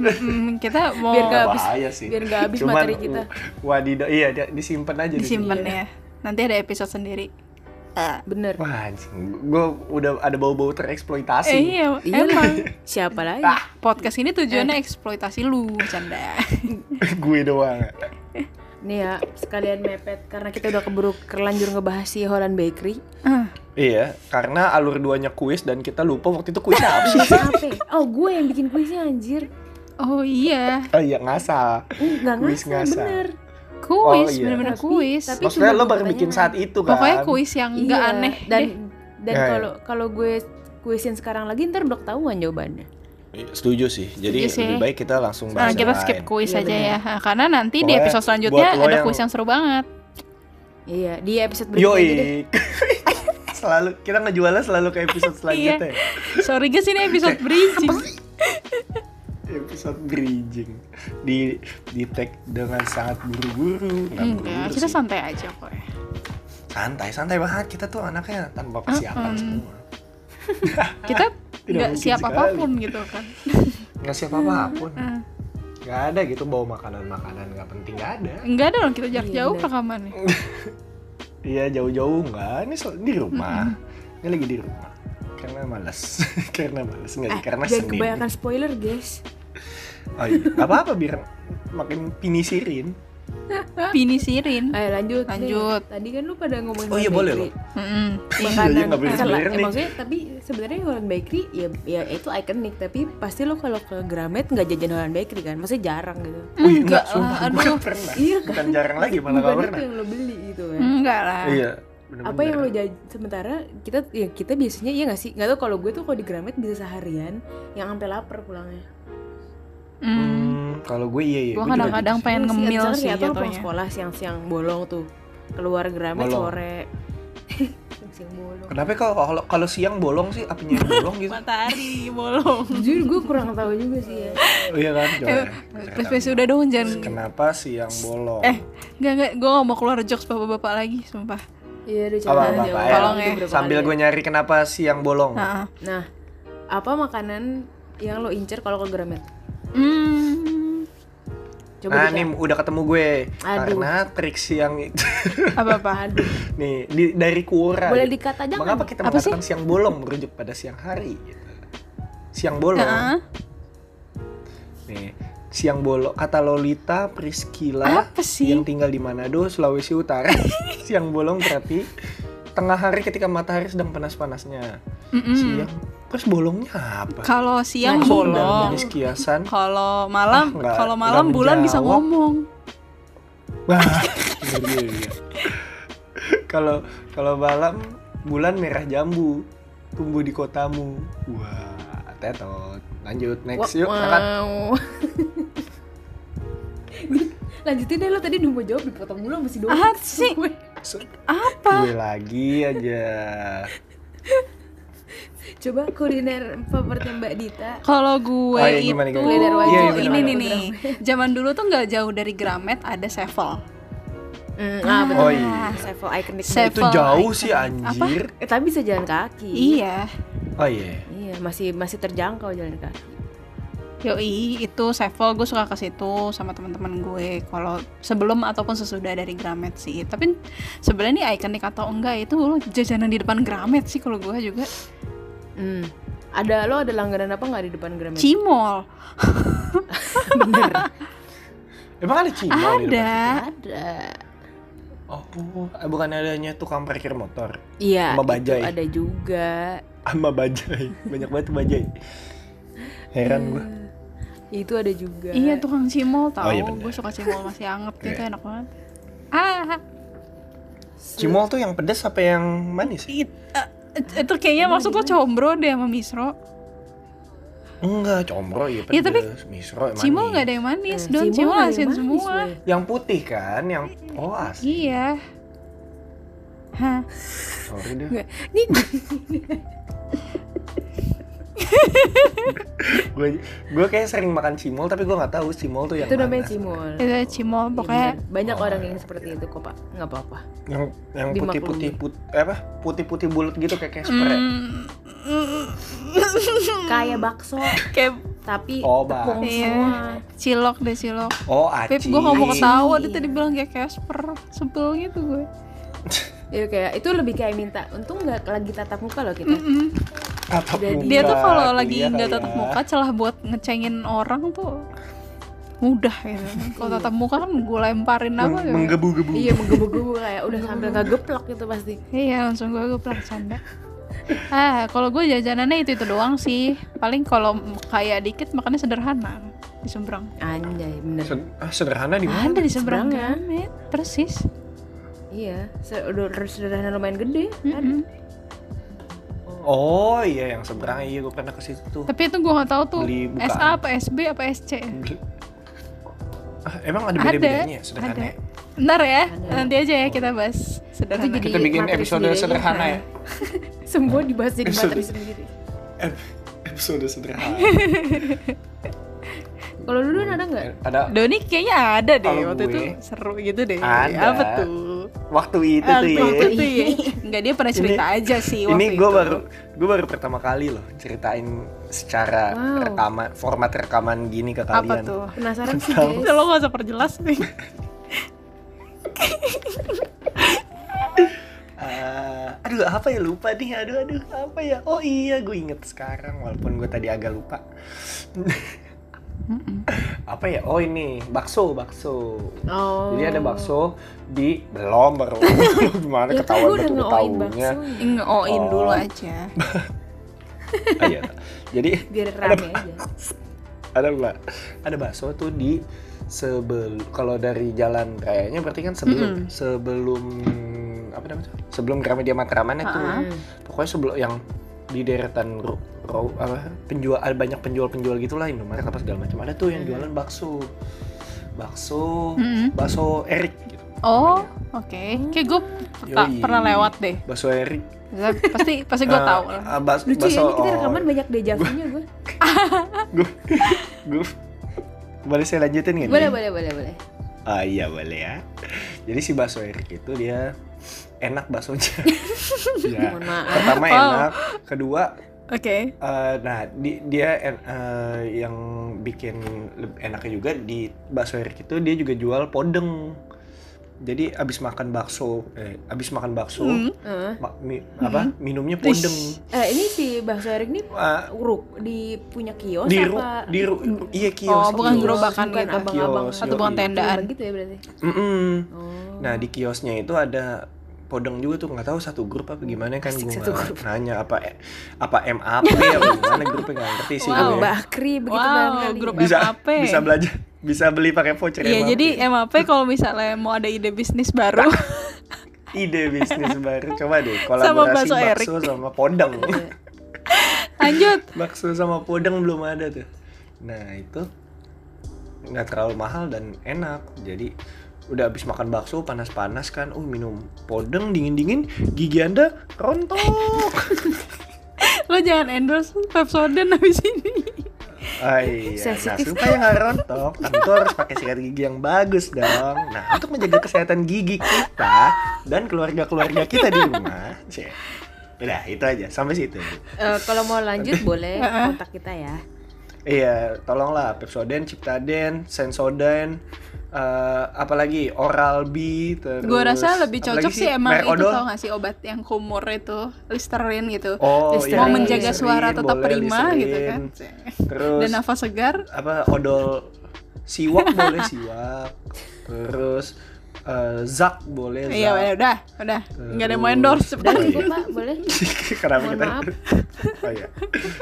Mm, kita mau Biar nggak habis- sih biar nggak habis Cuman, materi kita. wadidaw iya disimpan aja di sini. disimpan ya. Nanti ada episode sendiri. Bener. wah anjing gue udah ada bau-bau tereksploitasi Eh, iya, Iya emang Siapa lagi? Ah. podcast ini tujuannya eksploitasi lu, canda. gue doang Nih ya, sekalian mepet karena kita udah keburu terlanjur ngebahas si Holland Bakery. Ah, Iya, karena alur duanya kuis dan kita lupa waktu itu kuis apa sih? Oh, gue yang bikin kuisnya anjir. oh iya, oh iya, ngasal. Enggak Kuis ngasal, ngasal. bener. Kuis, Oh, iya. bener-bener Tapi- kuis. tapi- Maksudnya cuma lo baru bikin saat itu kan? Pokoknya kuis yang nggak Iya, aneh dan deh. dan Ya, ya. kalau kalau gue kuisin sekarang lagi ntar udah ketahuan jawabannya. Iya, Setuju sih. Jadi Setuju sih. lebih baik kita langsung Nah, bahas kita yang skip lain. kuis Iya, aja bener. ya. Nah, karena nanti di Pokoknya episode selanjutnya ada yang- kuis yang seru banget. Iya, di episode berikutnya. Yoi. selalu kita ngejualnya selalu ke episode selanjutnya. Sorry guys ini episode bridging. Episode bridging di di tag dengan sangat buru-buru. Nggak Enggak, buru-buru kita sih. santai aja kok ya. santai, santai banget. Kita tuh anaknya tanpa persiapan semua. Kita nggak siap sekali. apa pun gitu kan. Nggak siap apa-apun. Ah. Nggak ada gitu bawa makanan-makanan nggak penting nggak ada. Enggak ada loh kita jarak Iya, jauh rekamannya. Iya jauh-jauh nggak. Ini di rumah. Ini lagi di rumah. Karena malas. karena malas nggak Eh, karena jangan Senin. kebanyakan spoiler guys. Oh iya. Apa-apa biar makin pinisirin. Pinisirin. Ayo lanjut. nih. Lanjut. Tadi kan lu pada ngomongin Oh iya, boleh Bakery. Mm-mm. Iya, Makanan. iya, nggak boleh eh, nih. maksudnya tapi sebenarnya Holland Bakery ya ya itu ikonik tapi pasti lo kalau ke Gramet nggak jajan Holland Bakery kan, maksudnya jarang gitu. Wih, Enggak enggak, lah, sumpah, aduh. kan pernah. Iya kan? Bukan jarang lagi, malah Bukan gak itu pernah. yang lo beli gitu kan. Enggak lah. Iya. apa yang lo jajan sementara kita ya kita biasanya iya nggak sih nggak tahu kalau gue tuh kalau di Gramet bisa seharian yang sampai lapar pulangnya Hmm. Kalau gue iya iya. Gue kadang-kadang gitu pengen Iya ngemil sih kayak atau pulang sekolah siang-siang bolong tuh keluar Gramet Bolong. sore siang bolong Kenapa kalau kalau kalau siang bolong sih apanya yang bolong gitu? Matahari bolong. jujur gue kurang tahu juga sih ya Oh iya kan? Coba ya. Please, please, udah dong jangan. Kenapa siang bolong? Eh, enggak enggak, gue gak mau keluar jokes bapak-bapak lagi, sumpah. iya udah coba apa, apa ya? Tolong ya. Sambil gue nyari kenapa siang bolong. Nah, nah apa makanan yang lo incer kalau ke Gramet hmm, coba nah, nih udah ketemu gue. Aduh. Karena trik siang itu apa-apa. aduh nih di, dari Quora. boleh gitu. dikat aja kan Mengapa kita Apa mengatakan siang bolong merujuk pada siang hari gitu. Siang bolong. Nah, Nih, siang bolong kata Lolita Priscila Apa sih? yang tinggal di Manado, Sulawesi Utara. siang bolong berarti tengah hari ketika matahari sedang panas-panasnya. Siang. Terus bolongnya apa? Kalau siang Nah, bolong, Jenis kiasan. kalau malam, Ah, kalau malam bulan bisa ngomong. Wah. Kalau kalau malam bulan merah jambu tumbuh di kotamu. Wah, tetot. Lanjut next yuk. Wow. lanjutin deh lo tadi udah mau jawab dipotong mulu masih dua Ah, sih. Apa? Gue lagi aja. Coba kuliner favoritnya Mbak Dita Kalau gue Oh, iya, itu gimana, gimana? Kuliner wajib. Iya, iya, ini nih nih. Zaman dulu tuh nggak jauh dari Gramet ada Sevel. Hmm, ah, betul. Oh, iya. Sevel ikonik. Sevel. Itu jauh sih anjir. Eh, tapi bisa jalan kaki. Iya. Oh iya. Iya, masih masih terjangkau jalan kaki. Yoi, itu Sevel gue suka ke situ sama teman-teman gue. Kalau sebelum ataupun sesudah dari Gramet sih. Tapi sebenarnya ini ikonik atau enggak itu lo jajanan di depan Gramet sih kalau gue juga. Hmm. Ada lo ada langganan apa nggak di depan Gramet? Cimol. Bener. Emang ada cimol di depan? Ada. ada. Oh, eh, bukan adanya tukang parkir motor Iya. Sama bajai. Ada juga. sama bajai. Banyak banget bajai. Heran gue. Itu ada juga. Iya tukang cimol tau. Oh, iya gue suka cimol masih anget gitu Iya. enak banget. Ah, Cimol tuh yang pedas apa yang manis? ya? it- eh, itu kayaknya maksud lo combro deh sama misro. Enggak, combro iya pedas. Iya, tapi Misro manis. Cimol nggak ada yang manis, Eh, don Cimol asin manis, semua. woy. Yang putih kan, yang oh asli. Iya. Hah. Sorry deh. Ini gue gue kayak sering makan cimol tapi gue nggak tahu cimol tuh yang itu namanya cimol. Itu cimol Iya, pokoknya banyak Oh, orang iya. yang seperti itu kok pak nggak apa-apa yang yang Dimaklumi. putih putih put apa putih putih bulat gitu kayak Casper ya? mm, mm, kayak bakso kayak tapi Oh, tepung semua cilok deh cilok. oh aci Pip, gue Aci. ketawa dia tadi bilang kayak Casper Sebel gitu gue ya kayak itu lebih kayak minta untung nggak lagi tatap muka loh kita Mm-mm. Tatap muka Dia tuh kalau kuliah lagi nggak kali tatap ya. muka celah buat ngecengin orang tuh mudah gitu Kalau tatap muka kan gue lemparin apa gitu menggebu-gebu. Iya menggebu-gebu kayak udah sambil nggak geplak gitu pasti. Iya langsung gue gue canda. Ah kalau gue jajanannya itu itu doang sih. Paling kalau kayak dikit makannya sederhana Di seberang anjay bener. Sed- ah, sederhana di mana? Ada di seberang. Gramet Persis. Iya udah sederhana lumayan gede Mm-mm. Oh iya yang seberang iya gue pernah ke situ Tapi itu gue gak tahu tuh Beli bukaan. SA apa SB apa SC ah, emang ada Ada, beda bedanya sederhana ada. ya? Ntar ya, nanti aja ya kita bahas Itu sederhana. jadi Kita bikin episode sendiri sederhana ya. Semua dibahas jadi Episode. materi sendiri. Ep- episode sederhana Kalau dulu ada nggak? ada Doni kayaknya ada deh waktu gue, itu seru gitu deh. ada. Apa tuh? Waktu itu Ah, tuh ya waktu itu ya. Enggak dia pernah cerita aja sih waktu ini gue itu. baru gue baru pertama kali loh ceritain secara Wow. rekaman format rekaman gini ke apa kalian tuh? Penasaran sih guys. Lo gak usah perjelas nih. Eh, aduh apa ya lupa nih aduh aduh apa ya oh iya gue inget sekarang walaupun gue tadi agak lupa apa ya oh ini bakso bakso Oh. jadi ada bakso di belum baru gimana Ya kan ketahuan gue udah betul nge-oin tahunya. Ngeoin Oh. dulu aja. Ah, iya. jadi Biar rame aja. ada mbak ada bakso tuh di sebelum kalau dari jalan rayanya berarti kan sebelum sebelum apa namanya sebelum Gramedia Matraman itu Ha-ha. pokoknya sebelum yang di deretan ro, ro- apa penjual ada banyak penjual penjual gitulah Indomaret apa segala macam ada tuh yang jualan bakso bakso Mm-mm. bakso Erik gitu Oh, namanya. oke. Kayak gue pernah lewat deh. bakso Erik Pasti pasti gue Eh, tahu lah. eh, bas- Lucu ya, bakso ini kita oh, rekaman banyak dejavunya gue. gue gue boleh saya lanjutin nggak Boleh, nih? boleh, boleh, boleh. Ah iya boleh ya. Jadi si bakso Erik itu dia enak baksonya. ya. Pertama enak, kedua Oke. eh, nah di- dia en- eh, yang bikin enaknya juga di bakso Erik itu dia juga jual podeng. Jadi abis makan bakso, eh, abis makan bakso, Hmm. Heeh. ma- mi- apa minumnya podeng. Eh, ini si bakso Erik nih Ah, uruk di punya kios di ru, apa? di ru, iya kios. Oh, bukan kios. gerobakan bukan gitu. abang-abang Kios, Atau bukan tendaan. Gitu ya berarti. Mm-mm. Oh. Nah di kiosnya itu ada podeng juga tuh nggak tahu satu grup apa gimana kan Asik, gue nggak grup. nanya apa apa MAP apa gimana grupnya nggak ngerti sih Wow. gue. Bakri begitu Wow, barangkali. grup bisa MAP. bisa belajar bisa beli pakai voucher Iya, MAP. jadi MAP kalau misalnya mau ada ide bisnis baru, ide bisnis baru coba deh kolaborasi bakso bakso, Erik. sama podeng lanjut. bakso sama podeng belum ada tuh nah itu nggak terlalu mahal dan enak jadi udah habis makan bakso panas-panas kan oh minum podeng dingin-dingin gigi anda rontok Lo jangan endorse Pepsodent habis ini. Ah, iya. Nah, supaya nggak rontok, tentu harus pakai sikat gigi yang bagus dong. Nah, untuk menjaga kesehatan gigi kita dan keluarga-keluarga kita di rumah, cek. Udah, itu aja. Sampai situ. Eh, kalau mau lanjut boleh kontak kita ya. Iya, tolonglah Pepsodent, Ciptaden, Sensodyne, eh, apalagi Oral B, terus Gue rasa lebih cocok sih emang Merek itu odol. tau gak sih obat yang kumur itu Listerine gitu. Oh, Listerine. iya, Mau menjaga Listerine, suara tetap boleh, prima gitu kan. Listerine. Terus Dan nafas segar. apa odol siwak boleh siwak terus eh, zak boleh zak Iya, udah, udah, udah. Nggak ada yang mau endorse Udah cepetan. cukup pak, boleh? kenapa Mohon kita maaf. oh iya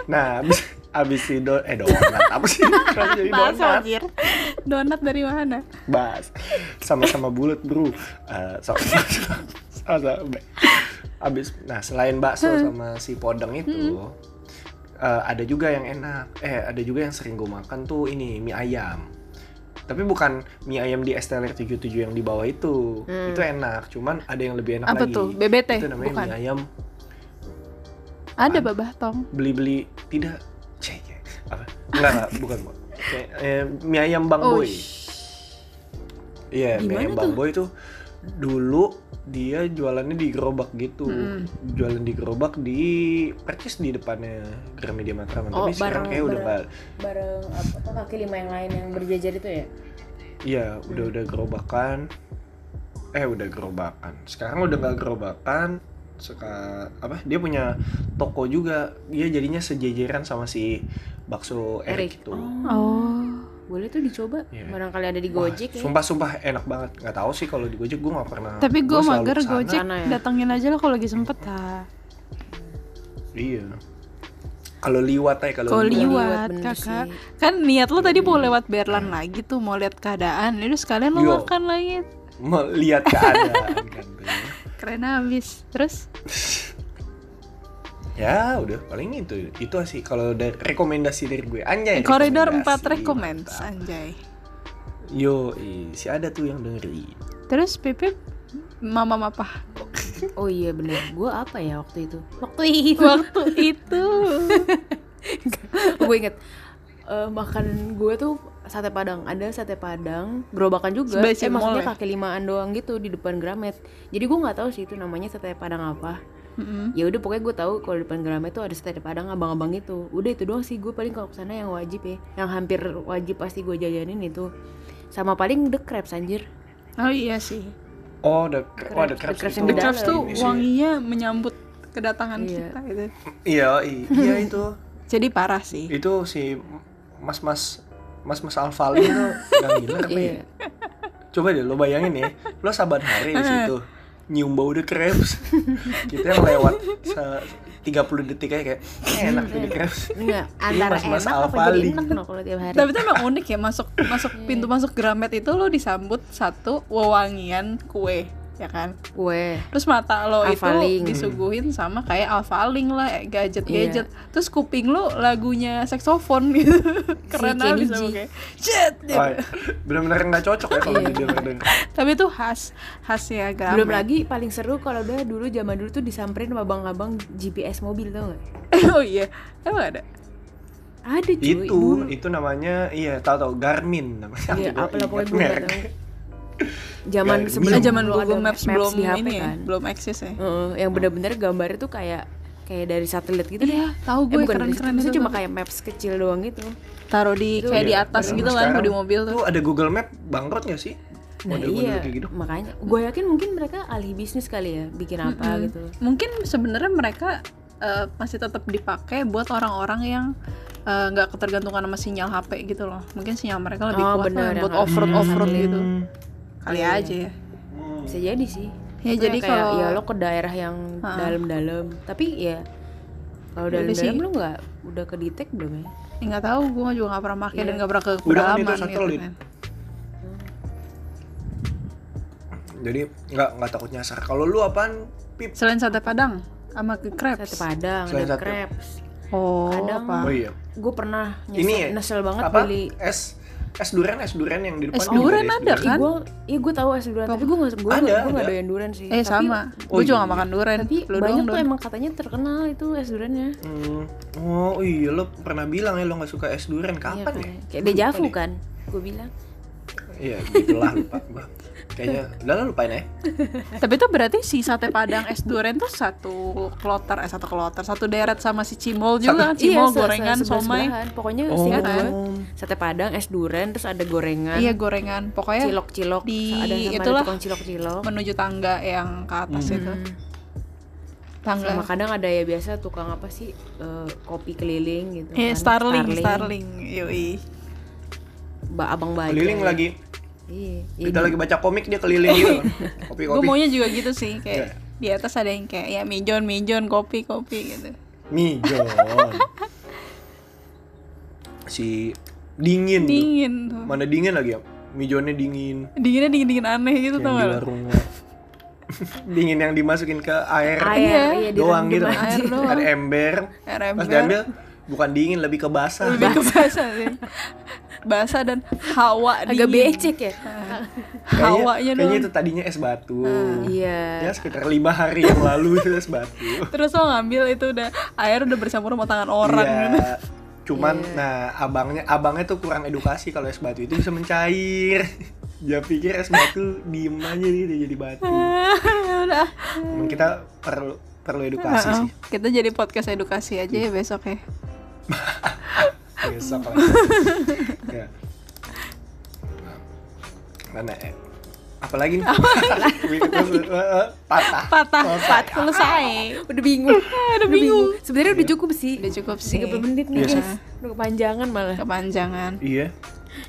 nah abis abis si do eh donat. Apa sih? Kenapa jadi donat? anjir. Donat dari mana? bas sama-sama bulat bro. Eh, sama sama abis nah selain bakso sama si podeng itu eh, ada juga yang enak. Eh ada juga yang sering gue makan tuh ini mie ayam. Tapi bukan mie ayam di Esteller 77 yang di bawah itu. Itu enak cuman ada yang lebih enak Apa lagi. tuh? BBT? itu namanya Bukan. mie ayam. Ada babah tong. beli-beli tidak. cek cek. apa enggak enggak bukan Bu. Kayak, eh, mie ayam bang Oh, boy. iya mie Gimana ayam bang boy tuh dulu dia jualannya di gerobak gitu. Jualan di gerobak di percis di depannya Gramedia Matraman Oh, tapi sekarang bareng- kayak udah bareng- Bareng apa, kaki lima yang lain yang berjajar itu ya? iya udah udah gerobakan. Eh udah gerobakan. Sekarang udah nggak gerobakan. Suka apa dia punya toko juga. Dia jadinya sejajaran sama si bakso Erik Erik. itu Oh. Boleh tuh dicoba. Iya. Barangkali ada di Wah, Gojek ya. Sumpah sumpah enak banget. Nggak tahu sih kalau di Gojek gue nggak pernah. Tapi gue mager. Gojek. Sana ya? Datengin aja lo kalau lagi sempet ha. Iya. Kalau liwat ya kalau liwat. kakak. sih. Kan niat lo tadi mau lewat Berlan lagi tuh mau lihat keadaan. Ini sekalian lo Yo. makan lagi. Melihat keadaan kan. Keren abis. Terus? Ya udah paling itu itu sih kalau dari rekomendasi dari gue anjay. Koridor rekomendasi. 4 recommends Mantap. anjay. Yo, si ada tuh yang dengerin. Terus Pipip mama apa? Oh iya bener, gue apa ya waktu itu? Waktu itu, Waktu itu. gue inget eh, makan gue tuh sate padang ada sate padang gerobakan juga Sebelah eh maksudnya ya? kaki limaan doang gitu di depan Gramet jadi gue nggak tahu sih itu namanya sate padang apa Mm-mm. ya udah pokoknya gue tahu kalau di depan Gramet tuh ada sate padang abang-abang itu udah itu doang sih gue paling kalau ke sana yang wajib ya yang hampir wajib pasti gue jajanin itu sama paling the crabs anjir Oh iya sih. Oh, the, oh, the Crabs- crabs the itu. yang The dalam tuh Ini sih. wanginya menyambut kedatangan Iya. kita gitu. Iya, i- iya itu. Jadi parah sih. Itu si mas-mas mas-mas Alfali itu yang gila apa ya? Iya. Coba deh lo bayangin ya, lo saban hari di situ nyium bau the crabs. Kita yang lewat se 30 detik aja kayak "Eh, enak tuh the crabs. Enggak, Ini antara mas-mas enak apa Alfali. jadi enak no kalau tiap hari Tapi itu emang unik ya masuk masuk pintu masuk Gramet itu lo disambut satu wewangian kue ya kan. kue Terus mata lo Alfaling. itu disuguhin sama kayak alfaling lah, eh, gadget-gadget. Terus kuping lo lagunya saksofon gitu. Keren abis sama kayak shit. gitu. Wah, bener-bener nggak cocok ya kalau didengar denger. Tapi itu khas khasnya Gramet. Belum lagi paling seru kalau udah dulu zaman dulu tuh disamperin sama abang-abang GPS mobil tau gak? oh iya, emang ada. Ada cuy. Itu dulu. itu namanya iya tahu tahu Garmin namanya. Iya, Gua apalah pokoknya merek. Zaman sebelum Nah, zaman dulu Google ada Maps, belum di HP ini ya, kan. belum eksis ya. Heeh, yang bener-bener gambarnya tuh kayak kayak dari satelit gitu deh. Iya, tahu Eh, gue bukan dari keren-keren itu. cuma kayak maps kecil doang gitu. taruh di kayak di Iya, atas padahal gitu kan di mobil tuh. Tuh ada Google Map bangkrut nggak sih? Nah Model-model iya, kayak gitu. makanya gue yakin mungkin mereka ahli bisnis kali ya, bikin apa Mm-mm. gitu. Mungkin sebenarnya mereka eh, masih tetap dipakai buat orang-orang yang eh, nggak ketergantungan sama sinyal HP gitu loh. Mungkin sinyal mereka lebih Oh, kuat bener, lah yang buat off-road off-road satelit. gitu. Hmm. Kali Iya, aja ya. Bisa jadi sih. Ya Itu jadi kayak, kalau ya lo ke daerah yang dalam-dalam, tapi ya kalau Ya udah dalam-dalam sih. lo nggak udah ke detect belum ya? Ya, nggak tahu, gue juga nggak pernah pakai Iya. dan nggak pernah ke Udah kan pedalaman gitu satelit. kan. Jadi nggak nggak takut nyasar. Kalau lu apaan? Pip. Selain sate padang sama ke crepes. Sate padang, Selain ada sate. crepes. Oh, Kadang- apa? Oh iya. Gue pernah nyesel, Ini nyesel banget apa? beli Es es durian, es durian yang di depan. Es juga durian es ada, Ih, kan? gue, iya gue tahu es durian, tapi gue gak, gue Ada, gue gak ada. doyan durian sih. Eh Tapi- sama, Oh gue juga iya. nggak makan durian. Tapi Lu banyak tuh dong. emang katanya terkenal itu es duriannya. Hmm. Oh iya lo pernah bilang ya lo nggak suka es durian Iya, kapan ya? kayak- dejavu kan, gue bilang. Iya gitulah lupa gua. Kayaknya udah lah lupain ya. Tapi itu berarti si sate padang es durian tuh satu kloter, eh satu kloter, satu deret sama si cimol juga kan, cimol Iya, gorengan, somai. Pokoknya Oh. Iya gue kan? sate padang, es durian, terus ada gorengan, Iya gorengan, pokoknya cilok-cilok, di- ada sama ada itulah. tukang cilok-cilok. menuju tangga yang ke atas Hmm. itu. Tangga. Sama kadang ada ya biasa tukang apa sih eh, kopi keliling gitu. Iya, kan. Starling, Starling, yoi. Ba abang bajai. Keliling lagi. Iya. iya, Kita lagi baca komik dia keliling gitu. Kopi Gue kopi. maunya juga gitu sih, Iya. kayak di atas ada yang kayak ya mijon, mijon, kopi, kopi gitu. Mijon. Si dingin. tuh. Dingin tuh. Mana dingin lagi ya? Mijonnya dingin. Dinginnya dingin-dingin aneh gitu yang tau di gak? lo? warung. dingin yang dimasukin ke air. air, Iya, iya, doang gitu. Air doang. Ada ember. Air Pas ember. diambil bukan dingin lebih ke basah. Lebih ke basah sih. Basah dan hawa Agak dingin. becek ya. Hawanya kayaknya doang. itu tadinya es batu. Iya. Ya sekitar lima hari yang lalu itu es batu. Terus lo ngambil itu udah air udah bercampur sama tangan orang Iya. gitu. Cuman nah abangnya abangnya tuh kurang edukasi kalau es batu itu bisa mencair. Dia pikir es batu diem aja nih dia jadi batu. udah. Emang kita perlu perlu edukasi Heeh. sih Kita jadi podcast edukasi aja ya besok ya. Besok lah. ya. Mana eh, apalagi nih? Patah. Patah, pat selesai. Udah bingung. Udah bingung. Sebenarnya udah cukup sih. Udah cukup sih. 30 menit nih, Iya. guys. Udah kepanjangan malah. Kepanjangan. Iya.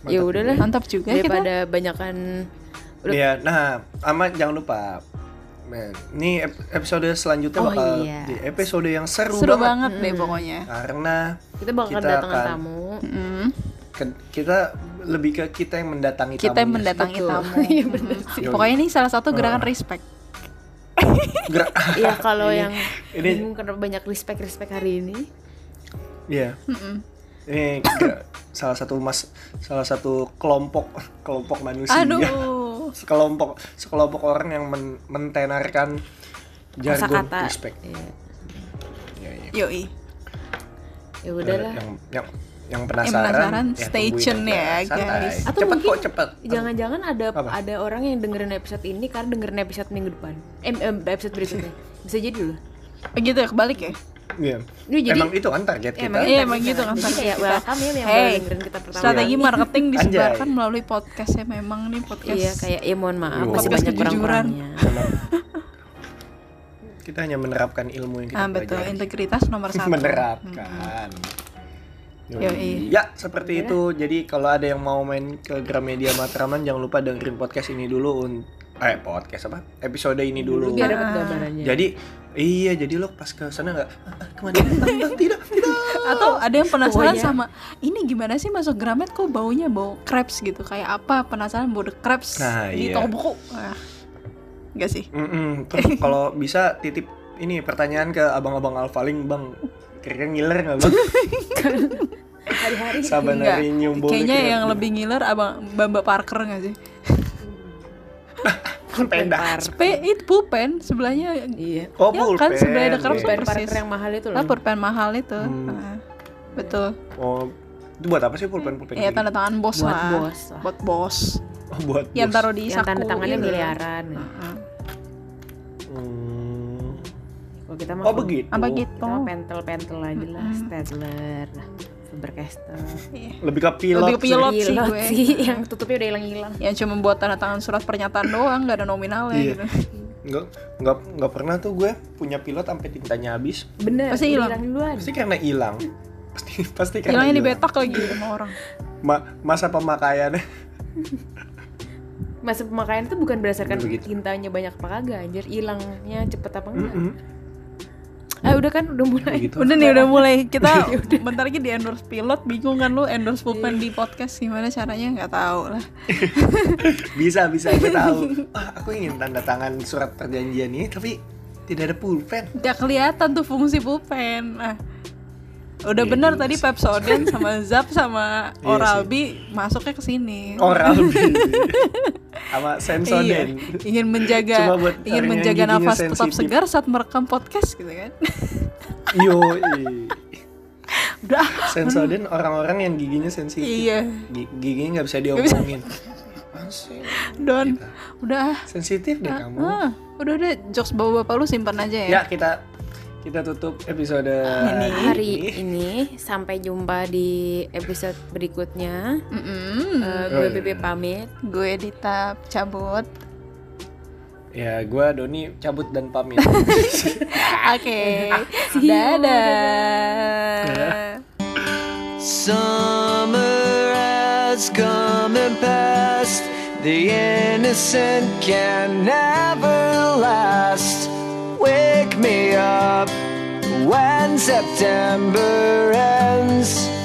Ya udahlah. Mantap juga kita. Daripada banyakan Udah. Iya, nah, ama jangan lupa. Men, ini ep- episode selanjutnya Oh, bakal iya. di episode yang seru, Seru banget. banget deh pokoknya. Karena kita bakal Kita kedatangan akan- tamu. Mm. ke- kita lebih ke kita yang mendatangi Kita yang tamunya mendatangi Betul. tamu. Iya, bener Mm. sih. Pokoknya ini salah satu gerakan Ah. respect. Gerak- Iya kalau Ini- yang ini- bingung kenapa banyak respect respect hari ini. Iya. Mm-mm. ini ke- salah satu mas salah satu kelompok kelompok manusia Aduh. sekelompok sekelompok orang yang men- mentenarkan jargon Kosakata. respect Iya. ya, ya. Yoi. Ya udahlah. yang yang yang penasaran, penasaran, stay tungguin tune ya, Santai. guys. Atau cepet mungkin kok cepet Jangan-jangan ada Apa? ada orang yang dengerin episode ini karena dengerin episode minggu depan. Eh, episode berikutnya. Bisa jadi loh. Begitu ya kebalik ya? Iya. Ini jadi- emang itu kan target Ya, kita emang Iya, emang bisa. gitu kan target kayak kita. welcome ya yang Hey, baru dengerin kita pertama Strategi marketing disebarkan Anjay. melalui podcast ya memang nih podcast. Iya, kayak ya mohon maaf masih Podcast banyak kejujuran. kita hanya menerapkan ilmu yang kita Ah betul, pelajari. integritas nomor satu. menerapkan Yoi. Yoi. Ya seperti itu. Jadi kalau ada yang mau main ke Gramedia Matraman jangan lupa dengerin podcast ini dulu. un- Eh podcast apa? Episode ini dulu. Biar dapat gambarannya. Jadi iya jadi lo pas ke sana nggak "Ah, ah, ke mana? Tidak tidak. Atau ada yang penasaran Pokoknya- sama ini gimana sih masuk Gramet kok baunya bau crepes gitu kayak apa penasaran bau the crepes Nah, di iya. toko buku. Ah. Enggak sih. Mm-mm. Terus kalau bisa titip ini pertanyaan ke abang-abang Alfaling bang. Kira-kira ngiler nggak bang? hari-hari Saban hari Kayaknya yang lebih ngiler abang Bamba Parker nggak sih? Sepeda. P itu pulpen sebelahnya Iya. Oh Ya kan, pulpen. sebelah ada Iya. kertas. Pulpen persis. yang mahal itu loh. lah pulpen mahal itu. Hmm. Ah, betul. Oh itu buat apa sih pulpen pulpen? Iya tanda tangan bos Buat lah. bos lah. Buat bos. Oh, buat Yang bos. taruh di yang saku. tanda tangannya gitu. miliaran. Heeh. Hmm. Kalau kita mah Oh begitu. Apa Kita gitu? mah pentel-pentel aja lah, Stadler, Faber-Castell. Iya. Lebih ke pilot. Lebih ke pilot. sih Pilot gue. sih, yang tutupnya udah hilang-hilang. Yang cuma buat tanda tangan surat pernyataan doang, nggak ada nominalnya Iya. gitu. Enggak, enggak, enggak pernah tuh gue punya pilot sampai tintanya habis. Bener, Pasti hilang. Pasti karena hilang. Pasti pasti karena Hilangnya hilang. dibetak lagi sama orang. Ma- masa pemakaiannya. Masa pemakaian itu bukan berdasarkan Begitu. tintanya banyak apa kagak, anjir hilangnya cepet apa enggak. Mm-mm. Ah udah kan udah mulai. Begitu. Udah nih udah mulai kita bentar lagi di endorse pilot bingung kan lu endorse pulpen di podcast gimana caranya nggak tahu lah Bisa bisa gue tahu. Ah, aku ingin tanda tangan surat perjanjian ini tapi tidak ada pulpen. nggak kelihatan tuh fungsi pulpen nah udah Iya bener juga tadi sih. Pepsodent sama Zap sama Iya Oral sih. B masuknya ke sini Oral B sama Iya, Sensoden. ingin menjaga Cuma buat ingin menjaga nafas tetap sensitif. segar saat merekam podcast gitu kan Yo, udah Sensoden orang-orang yang giginya sensitif. iya Gi- giginya nggak bisa diomongin. Don udah Sensitif deh kamu. ah, udah udah jokes bawa bapak lu simpan aja ya Ya kita kita tutup episode Hari ini sampai jumpa di episode berikutnya. Mm-mm. Eh, Oh, gue iya. Bebe pamit. gue Dita cabut Ya gue Doni cabut dan pamit. oke dadah Summer has come and passed. The innocent can never last. Wake me up when September ends.